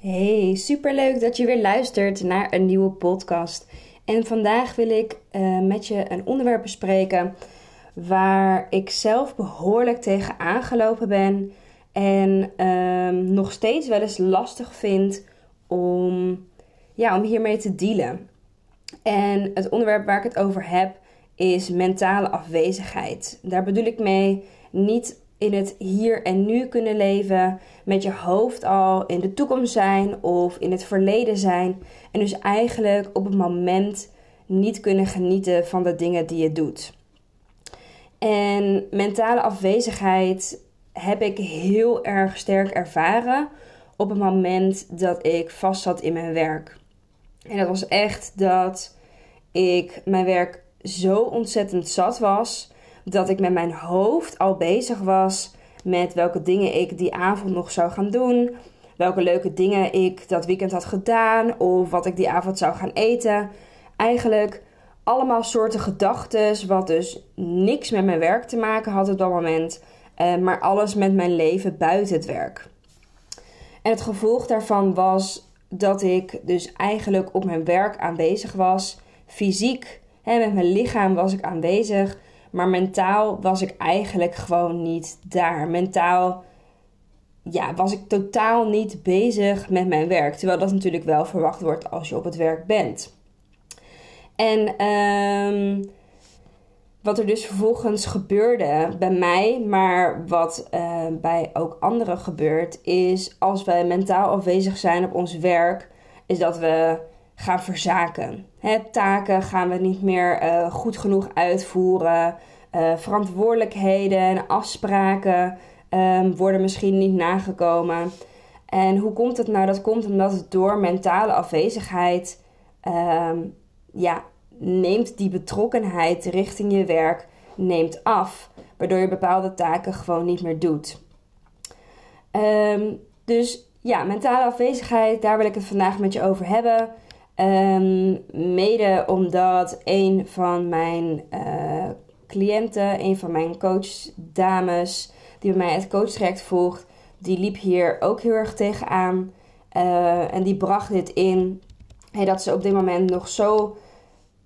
Hey, superleuk dat je weer luistert naar een nieuwe podcast. En vandaag wil ik uh, met je een onderwerp bespreken waar ik zelf behoorlijk tegen aangelopen ben en um, nog steeds wel eens lastig vind om, ja, om hiermee te dealen. En het onderwerp waar ik het over heb is mentale afwezigheid. Daar bedoel ik mee niet in het hier en nu kunnen leven, met je hoofd al in de toekomst zijn of in het verleden zijn. En dus eigenlijk op het moment niet kunnen genieten van de dingen die je doet. En mentale afwezigheid heb ik heel erg sterk ervaren op het moment dat ik vast zat in mijn werk. En dat was echt dat ik mijn werk zo ontzettend zat was dat ik met mijn hoofd al bezig was met welke dingen ik die avond nog zou gaan doen. Welke leuke dingen ik dat weekend had gedaan of wat ik die avond zou gaan eten. Eigenlijk allemaal soorten gedachten, wat dus niks met mijn werk te maken had op dat moment, eh, maar alles met mijn leven buiten het werk. En het gevolg daarvan was dat ik dus eigenlijk op mijn werk aanwezig was, fysiek, hè, met mijn lichaam was ik aanwezig, maar mentaal was ik eigenlijk gewoon niet daar. Mentaal ja, was ik totaal niet bezig met mijn werk. Terwijl dat natuurlijk wel verwacht wordt als je op het werk bent. En um, wat er dus vervolgens gebeurde bij mij, maar wat uh, bij ook anderen gebeurt, is als wij mentaal afwezig zijn op ons werk, is dat we gaan verzaken. Taken gaan we niet meer uh, goed genoeg uitvoeren. Uh, verantwoordelijkheden en afspraken um, worden misschien niet nagekomen. En hoe komt het nou? Dat komt omdat het door mentale afwezigheid um, ja, neemt die betrokkenheid richting je werk neemt af, waardoor je bepaalde taken gewoon niet meer doet. Um, dus ja, mentale afwezigheid, daar wil ik het vandaag met je over hebben. Um, mede omdat een van mijn uh, cliënten, een van mijn coachdames, die bij mij het coachtraject volgt, die liep hier ook heel erg tegenaan. Uh, en die bracht dit in dat ze op dit moment nog zo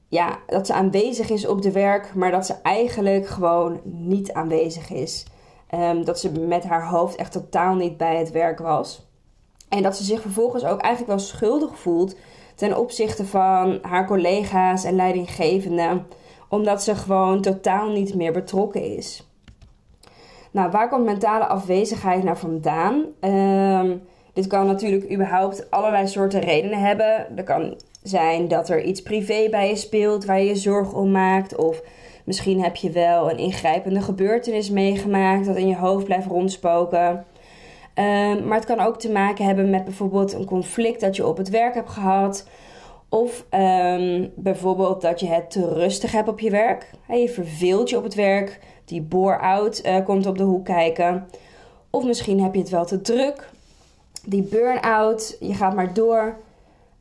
ja, dat ze aanwezig is op de werk, maar dat ze eigenlijk gewoon niet aanwezig is. Um, dat ze met haar hoofd echt totaal niet bij het werk was. En dat ze zich vervolgens ook eigenlijk wel schuldig voelt ten opzichte van haar collega's en leidinggevenden, omdat ze gewoon totaal niet meer betrokken is. Nou, waar komt mentale afwezigheid nou vandaan? Um, dit kan natuurlijk überhaupt allerlei soorten redenen hebben. Er kan zijn dat er iets privé bij je speelt waar je je zorgen om maakt. Of misschien heb je wel een ingrijpende gebeurtenis meegemaakt dat in je hoofd blijft rondspoken. Um, maar het kan ook te maken hebben met bijvoorbeeld een conflict dat je op het werk hebt gehad. Of um, bijvoorbeeld dat je het te rustig hebt op je werk. je verveelt je op het werk. Die bore-out uh, komt op de hoek kijken. Of misschien heb je het wel te druk. Die burn-out, je gaat maar door.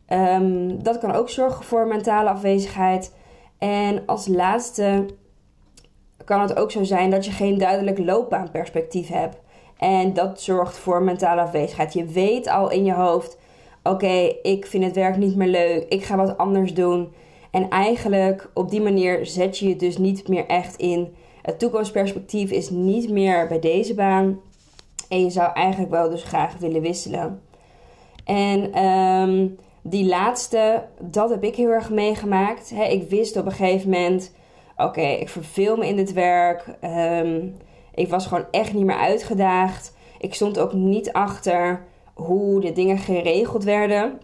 Um, dat kan ook zorgen voor mentale afwezigheid. En als laatste kan het ook zo zijn dat je geen duidelijk loopbaanperspectief hebt. En dat zorgt voor mentale afwezigheid. Je weet al in je hoofd: oké, ik vind het werk niet meer leuk, ik ga wat anders doen. En eigenlijk op die manier zet je je dus niet meer echt in. Het toekomstperspectief is niet meer bij deze baan. En je zou eigenlijk wel dus graag willen wisselen. En um, die laatste, dat heb ik heel erg meegemaakt. ik wist op een gegeven moment: oké, ik verveel me in dit werk. Um, ik was gewoon echt niet meer uitgedaagd. Ik stond ook niet achter hoe de dingen geregeld werden.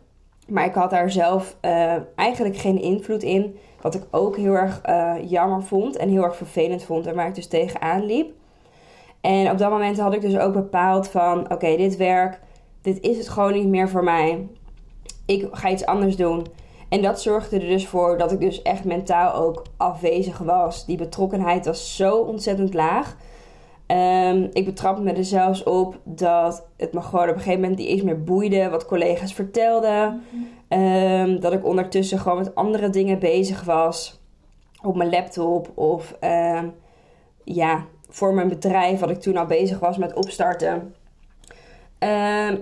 Maar ik had daar zelf uh, eigenlijk geen invloed in. Wat ik ook heel erg uh, jammer vond en heel erg vervelend vond en waar ik dus tegenaan liep. En op dat moment had ik dus ook bepaald van... Oké, dit werk, dit is het gewoon niet meer voor mij. Ik ga iets anders doen. En dat zorgde er dus voor dat ik dus echt mentaal ook afwezig was. Die betrokkenheid was zo ontzettend laag. Um, ik betrapte me er zelfs op dat het me gewoon op een gegeven moment niet eens meer boeide wat collega's vertelden. Ehm, dat ik ondertussen gewoon met andere dingen bezig was. Op mijn laptop of ehm, ja, voor mijn bedrijf, wat ik toen al bezig was met opstarten.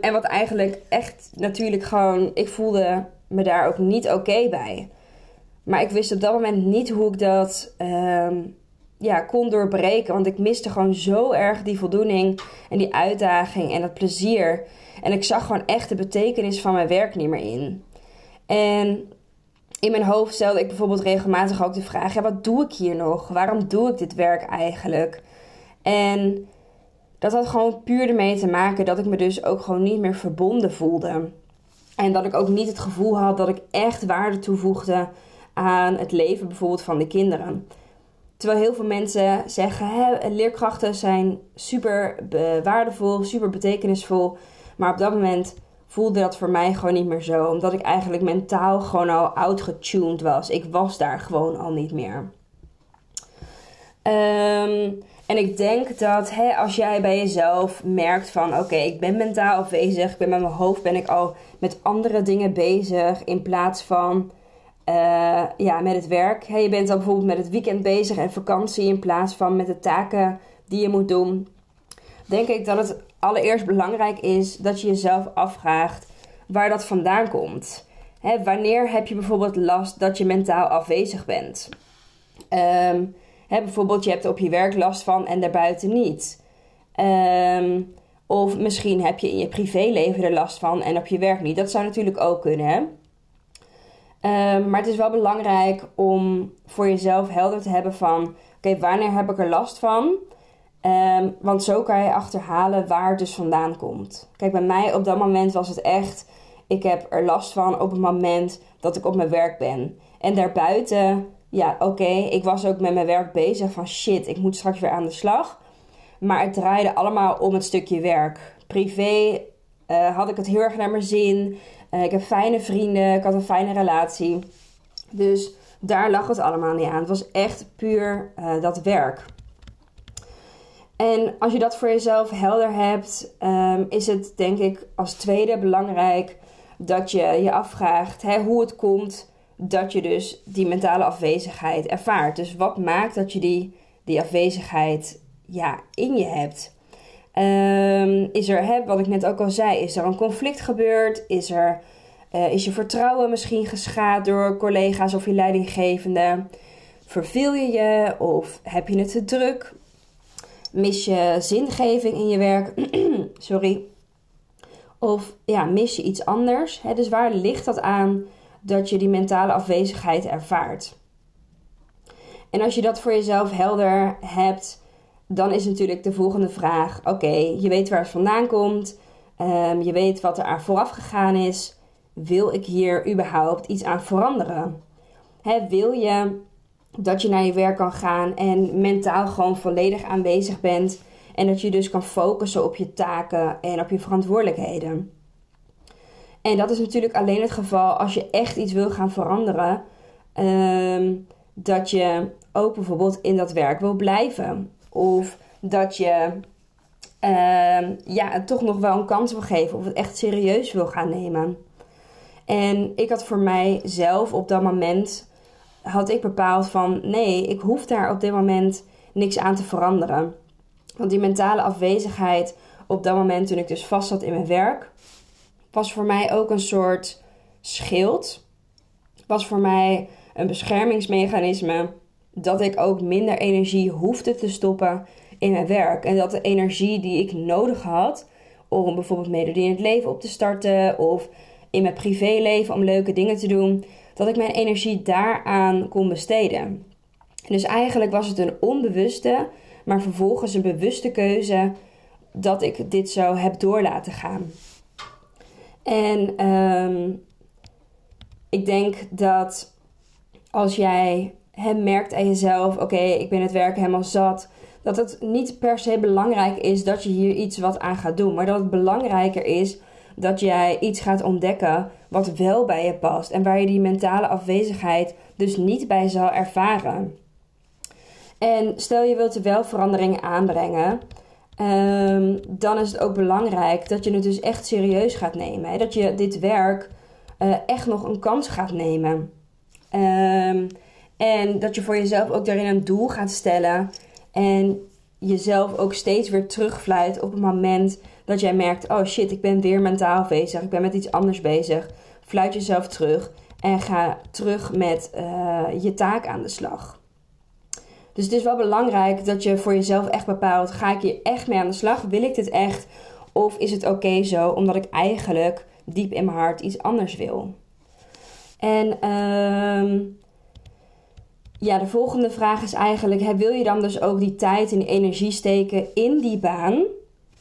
en wat eigenlijk echt natuurlijk gewoon, ik voelde me daar ook niet oké bij. Maar ik wist op dat moment niet hoe ik dat ja, kon doorbreken. Want ik miste gewoon zo erg die voldoening en die uitdaging en dat plezier. En ik zag gewoon echt de betekenis van mijn werk niet meer in. En in mijn hoofd stelde ik bijvoorbeeld regelmatig ook de vraag: ja, wat doe ik hier nog? Waarom doe ik dit werk eigenlijk? En dat had gewoon puur ermee te maken dat ik me dus ook gewoon niet meer verbonden voelde. En dat ik ook niet het gevoel had dat ik echt waarde toevoegde aan het leven bijvoorbeeld van de kinderen. Terwijl heel veel mensen zeggen: hè, leerkrachten zijn super waardevol, super betekenisvol. Maar op dat moment voelde dat voor mij gewoon niet meer zo. Omdat ik eigenlijk mentaal gewoon al outgetuned was. Ik was daar gewoon al niet meer. Ehm, en ik denk dat hè, als jij bij jezelf merkt van oké, ik ben mentaal afwezig. Ik ben met mijn hoofd ben ik al met andere dingen bezig. In plaats van uh, ja, met het werk. je bent dan bijvoorbeeld met het weekend bezig en vakantie in plaats van met de taken die je moet doen. Denk ik dat het allereerst belangrijk is dat je jezelf afvraagt waar dat vandaan komt. wanneer heb je bijvoorbeeld last dat je mentaal afwezig bent? Um, bijvoorbeeld, je hebt op je werk last van en daarbuiten niet. Um, of misschien heb je in je privéleven er last van en op je werk niet. Dat zou natuurlijk ook kunnen. Ehm, maar het is wel belangrijk om voor jezelf helder te hebben van... Oké, wanneer heb ik er last van? Um, want zo kan je achterhalen waar het dus vandaan komt. Kijk, bij mij op dat moment was het echt... Ik heb er last van op het moment dat ik op mijn werk ben. En daarbuiten, ja, oké, ik was ook met mijn werk bezig van... Shit, ik moet straks weer aan de slag. Maar het draaide allemaal om het stukje werk. Privé uh, had ik het heel erg naar mijn zin. Uh, ik heb fijne vrienden, ik had een fijne relatie. Dus daar lag het allemaal niet aan. Het was echt puur uh, dat werk. En als je dat voor jezelf helder hebt, um, is het denk ik als tweede belangrijk dat je je afvraagt hè, hoe het komt dat je dus die mentale afwezigheid ervaart. Dus wat maakt dat je die, die afwezigheid ja, in je hebt? Um, is er, hè, wat ik net ook al zei, is er een conflict gebeurd? Is, er, uh, is je vertrouwen misschien geschaad door collega's of je leidinggevende? Verveel je je of heb je het te druk? Mis je zingeving in je werk? Sorry. Of ja, mis je iets anders? Hè? Dus waar ligt dat aan dat je die mentale afwezigheid ervaart? En als je dat voor jezelf helder hebt, dan is natuurlijk de volgende vraag: oké, je weet waar het vandaan komt, um, je weet wat er aan vooraf gegaan is. Wil ik hier überhaupt iets aan veranderen? Wil je dat je naar je werk kan gaan en mentaal gewoon volledig aanwezig bent en dat je dus kan focussen op je taken en op je verantwoordelijkheden? En dat is natuurlijk alleen het geval als je echt iets wil gaan veranderen. Um, dat je ook bijvoorbeeld in dat werk wil blijven. Of dat je uh, ja, toch nog wel een kans wil geven of het echt serieus wil gaan nemen. En ik had voor mijzelf op dat moment had ik bepaald van nee, ik hoef daar op dit moment niks aan te veranderen. Want die mentale afwezigheid op dat moment toen ik dus vast zat in mijn werk, was voor mij ook een soort schild. Was voor mij een beschermingsmechanisme dat ik ook minder energie hoefde te stoppen in mijn werk. En dat de energie die ik nodig had om bijvoorbeeld het leven op te starten of in mijn privéleven om leuke dingen te doen, dat ik mijn energie daaraan kon besteden. dus eigenlijk was het een onbewuste, maar vervolgens een bewuste keuze dat ik dit zo heb door laten gaan. En um, ik denk dat als jij hem merkt aan jezelf: oké, ik ben het werk helemaal zat. dat het niet per se belangrijk is dat je hier iets wat aan gaat doen, maar dat het belangrijker is dat jij iets gaat ontdekken wat wel bij je past en waar je die mentale afwezigheid dus niet bij zal ervaren. En stel je wilt er wel veranderingen aanbrengen, um, dan is het ook belangrijk dat je het dus echt serieus gaat nemen. Hè? Dat je dit werk uh, echt nog een kans gaat nemen. Um, en dat je voor jezelf ook daarin een doel gaat stellen. En jezelf ook steeds weer terugfluit op het moment dat jij merkt: oh shit, ik ben weer mentaal bezig, ik ben met iets anders bezig. Fluit jezelf terug en ga terug met uh, je taak aan de slag. Dus het is wel belangrijk dat je voor jezelf echt bepaalt: ga ik hier echt mee aan de slag? Wil ik dit echt? Of is het oké zo, omdat ik eigenlijk diep in mijn hart iets anders wil? En uh, ja, de volgende vraag is eigenlijk: wil je dan dus ook die tijd en energie steken in die baan?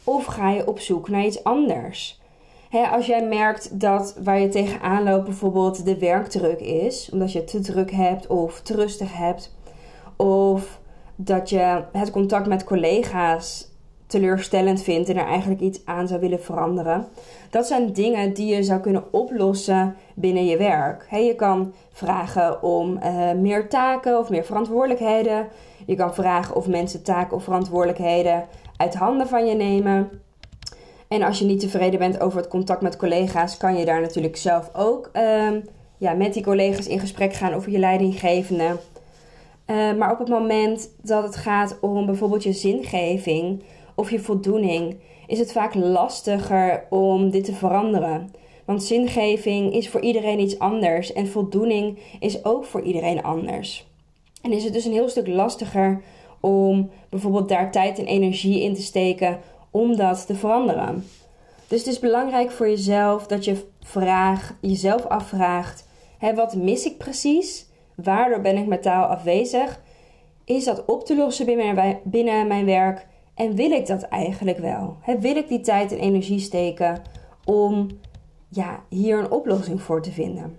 Of ga je op zoek naar iets anders? Hè, als jij merkt dat waar je tegenaan loopt bijvoorbeeld de werkdruk is, omdat je te druk hebt of te rustig hebt, of dat je het contact met collega's teleurstellend vindt en er eigenlijk iets aan zou willen veranderen. Dat zijn dingen die je zou kunnen oplossen binnen je werk. je kan vragen om uh, meer taken of meer verantwoordelijkheden. Je kan vragen of mensen taken of verantwoordelijkheden uit handen van je nemen. En als je niet tevreden bent over het contact met collega's, kan je daar natuurlijk zelf ook uh, ja, met die collega's in gesprek gaan over je leidinggevende. Uh, maar op het moment dat het gaat om bijvoorbeeld je zingeving of je voldoening, is het vaak lastiger om dit te veranderen. Want zingeving is voor iedereen iets anders en voldoening is ook voor iedereen anders. En is het dus een heel stuk lastiger om bijvoorbeeld daar tijd en energie in te steken om dat te veranderen. Dus het is belangrijk voor jezelf dat je vraag, jezelf afvraagt: wat mis ik precies? Waardoor ben ik mentaal afwezig? Is dat op te lossen binnen mijn werk? En wil ik dat eigenlijk wel? wil ik die tijd en energie steken om ja, hier een oplossing voor te vinden?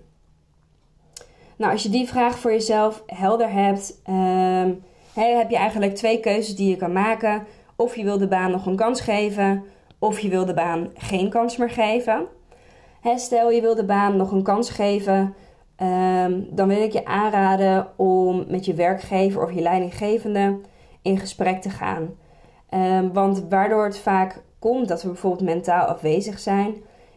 Nou, als je die vraag voor jezelf helder hebt, ehm, heb je eigenlijk twee keuzes die je kan maken. Of je wil de baan nog een kans geven, of je wil de baan geen kans meer geven. stel je wil de baan nog een kans geven, ehm, dan wil ik je aanraden om met je werkgever of je leidinggevende in gesprek te gaan. Um, want waardoor het vaak komt dat we bijvoorbeeld mentaal afwezig zijn,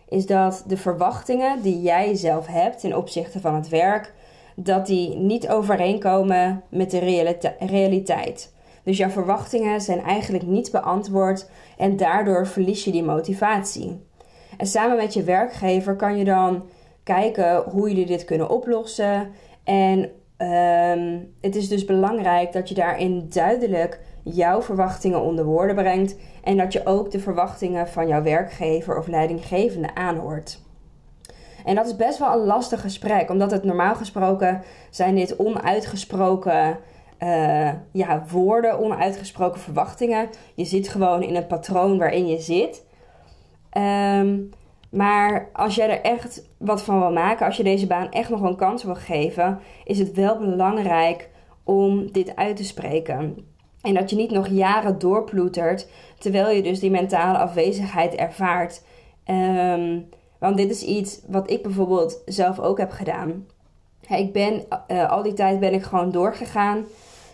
is dat de verwachtingen die jij zelf hebt ten opzichte van het werk, dat die niet overeenkomen met de realiteit. Dus jouw verwachtingen zijn eigenlijk niet beantwoord en daardoor verlies je die motivatie. En samen met je werkgever kan je dan kijken hoe jullie dit kunnen oplossen. En um, het is dus belangrijk dat je daarin duidelijk jouw verwachtingen onder woorden brengt en dat je ook de verwachtingen van jouw werkgever of leidinggevende aanhoort. En dat is best wel een lastig gesprek, omdat het normaal gesproken zijn dit onuitgesproken uh, ja, woorden, onuitgesproken verwachtingen. Je zit gewoon in het patroon waarin je zit. Um, maar als jij er echt wat van wil maken, als je deze baan echt nog een kans wil geven, is het wel belangrijk om dit uit te spreken. En dat je niet nog jaren doorploetert terwijl je dus die mentale afwezigheid ervaart. Um, want dit is iets wat ik bijvoorbeeld zelf ook heb gedaan. Ik ben uh, al die tijd ben ik gewoon doorgegaan.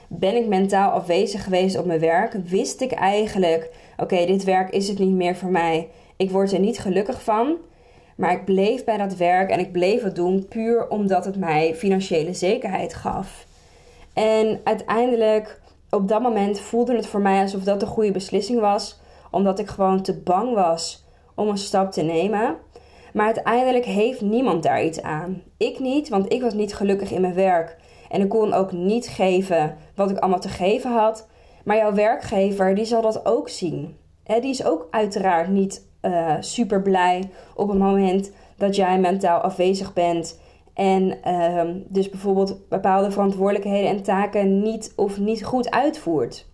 Ben ik mentaal afwezig geweest op mijn werk? Wist ik eigenlijk, oké, dit werk is het niet meer voor mij. Ik word er niet gelukkig van. Maar ik bleef bij dat werk en ik bleef het doen puur omdat het mij financiële zekerheid gaf. En uiteindelijk op dat moment voelde het voor mij alsof dat een goede beslissing was, omdat ik gewoon te bang was om een stap te nemen. Maar uiteindelijk heeft niemand daar iets aan. Ik niet, want ik was niet gelukkig in mijn werk. En ik kon ook niet geven wat ik allemaal te geven had. Maar jouw werkgever, die zal dat ook zien. die is ook uiteraard niet uh, super blij op het moment dat jij mentaal afwezig bent en ehm, dus bijvoorbeeld bepaalde verantwoordelijkheden en taken niet of niet goed uitvoert.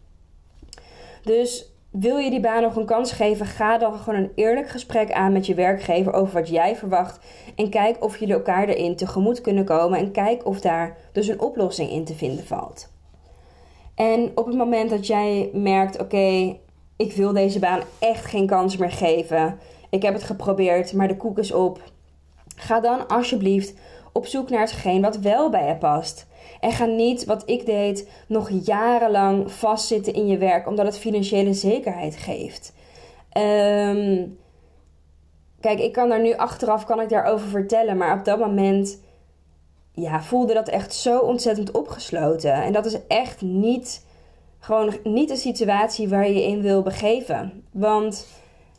Dus wil je die baan nog een kans geven, ga dan gewoon een eerlijk gesprek aan met je werkgever over wat jij verwacht. En kijk of jullie elkaar erin tegemoet kunnen komen. En kijk of daar dus een oplossing in te vinden valt. En op het moment dat jij merkt: oké, ik wil deze baan echt geen kans meer geven. Ik heb het geprobeerd, maar de koek is op. Ga dan alsjeblieft op zoek naar hetgeen wat wel bij je past. En ga niet, wat ik deed, nog jarenlang vastzitten in je werk omdat het financiële zekerheid geeft. Ehm, kijk, ik kan daar nu achteraf kan ik daarover vertellen, maar op dat moment ja, voelde dat echt zo ontzettend opgesloten. En dat is echt niet, gewoon niet een situatie waar je je in wil begeven. Want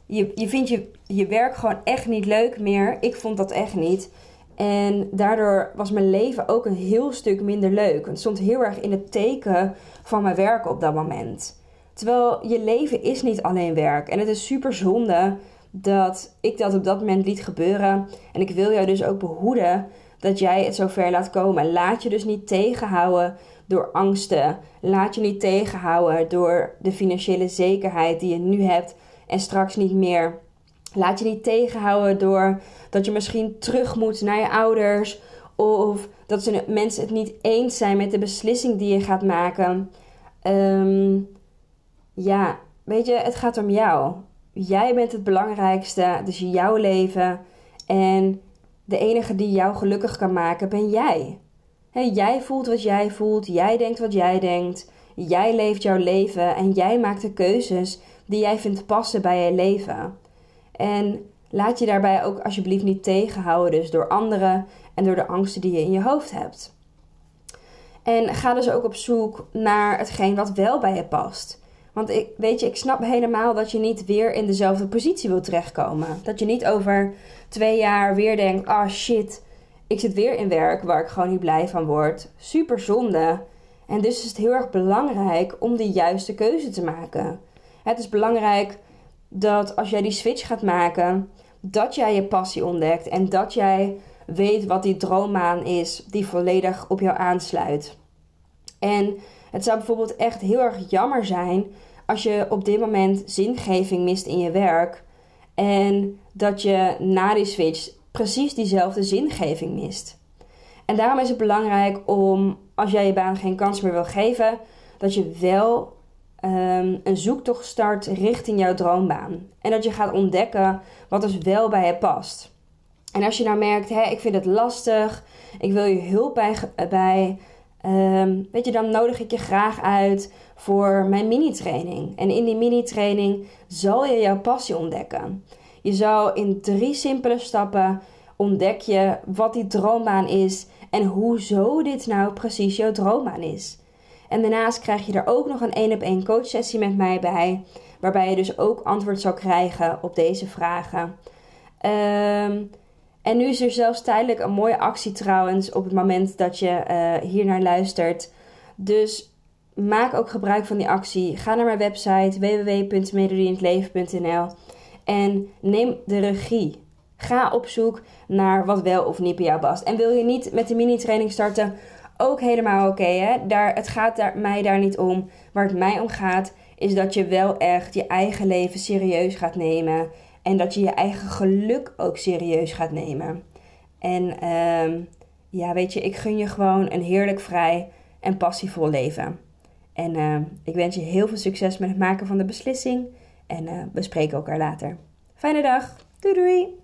je, je vindt je, je werk gewoon echt niet leuk meer. Ik vond dat echt niet. En daardoor was mijn leven ook een heel stuk minder leuk. Het stond heel erg in het teken van mijn werk op dat moment. Terwijl je leven is niet alleen werk. En het is super zonde dat ik dat op dat moment liet gebeuren. En ik wil jou dus ook behoeden dat jij het zover laat komen. Laat je dus niet tegenhouden door angsten. Laat je niet tegenhouden door de financiële zekerheid die je nu hebt en straks niet meer. Laat je niet tegenhouden door dat je misschien terug moet naar je ouders. Of dat mensen het niet eens zijn met de beslissing die je gaat maken. Ehm, ja, weet je, het gaat om jou. Jij bent het belangrijkste. Dus jouw leven. En de enige die jou gelukkig kan maken, ben jij. jij voelt wat jij voelt. Jij denkt wat jij denkt. Jij leeft jouw leven. En jij maakt de keuzes die jij vindt passen bij je leven. En laat je daarbij ook alsjeblieft niet tegenhouden, dus door anderen en door de angsten die je in je hoofd hebt. En ga dus ook op zoek naar hetgeen wat wel bij je past. Want ik, weet je, ik snap helemaal dat je niet weer in dezelfde positie wil terechtkomen. Dat je niet over twee jaar weer denkt: ah oh shit, ik zit weer in werk waar ik gewoon niet blij van word. Super zonde. En dus is het heel erg belangrijk om de juiste keuze te maken. Het is belangrijk dat als jij die switch gaat maken, dat jij je passie ontdekt en dat jij weet wat die droombaan is die volledig op jou aansluit. En het zou bijvoorbeeld echt heel erg jammer zijn als je op dit moment zingeving mist in je werk en dat je na die switch precies diezelfde zingeving mist. En daarom is het belangrijk om, als jij je baan geen kans meer wil geven, dat je wel um, een zoektocht start richting jouw droombaan. En dat je gaat ontdekken wat dus wel bij je past. En als je nou merkt, hè, ik vind het lastig, ik wil je hulp bij, bij ehm, weet je, dan nodig ik je graag uit voor mijn mini-training. En in die mini-training zal je jouw passie ontdekken. Je zal in drie simpele stappen ontdek je wat die droombaan is en hoezo dit nou precies jouw droombaan is. En daarnaast krijg je er ook nog een één op één coachsessie met mij bij. Waarbij je dus ook antwoord zal krijgen op deze vragen. Ehm, en nu is er zelfs tijdelijk een mooie actie trouwens op het moment dat je uh, hier naar luistert. Dus maak ook gebruik van die actie. Ga naar mijn website www.melodieinhetleven.nl en neem de regie. Ga op zoek naar wat wel of niet bij jou past. En wil je niet met de mini-training starten? Ook helemaal oké. hè? Daar, het gaat daar, mij daar niet om. Waar het mij om gaat, is dat je wel echt je eigen leven serieus gaat nemen. En dat je je eigen geluk ook serieus gaat nemen. En ehm, ja, weet je, ik gun je gewoon een heerlijk vrij en passievol leven. En uh, ik wens je heel veel succes met het maken van de beslissing. En uh, we spreken elkaar later. Fijne dag. Doei doei.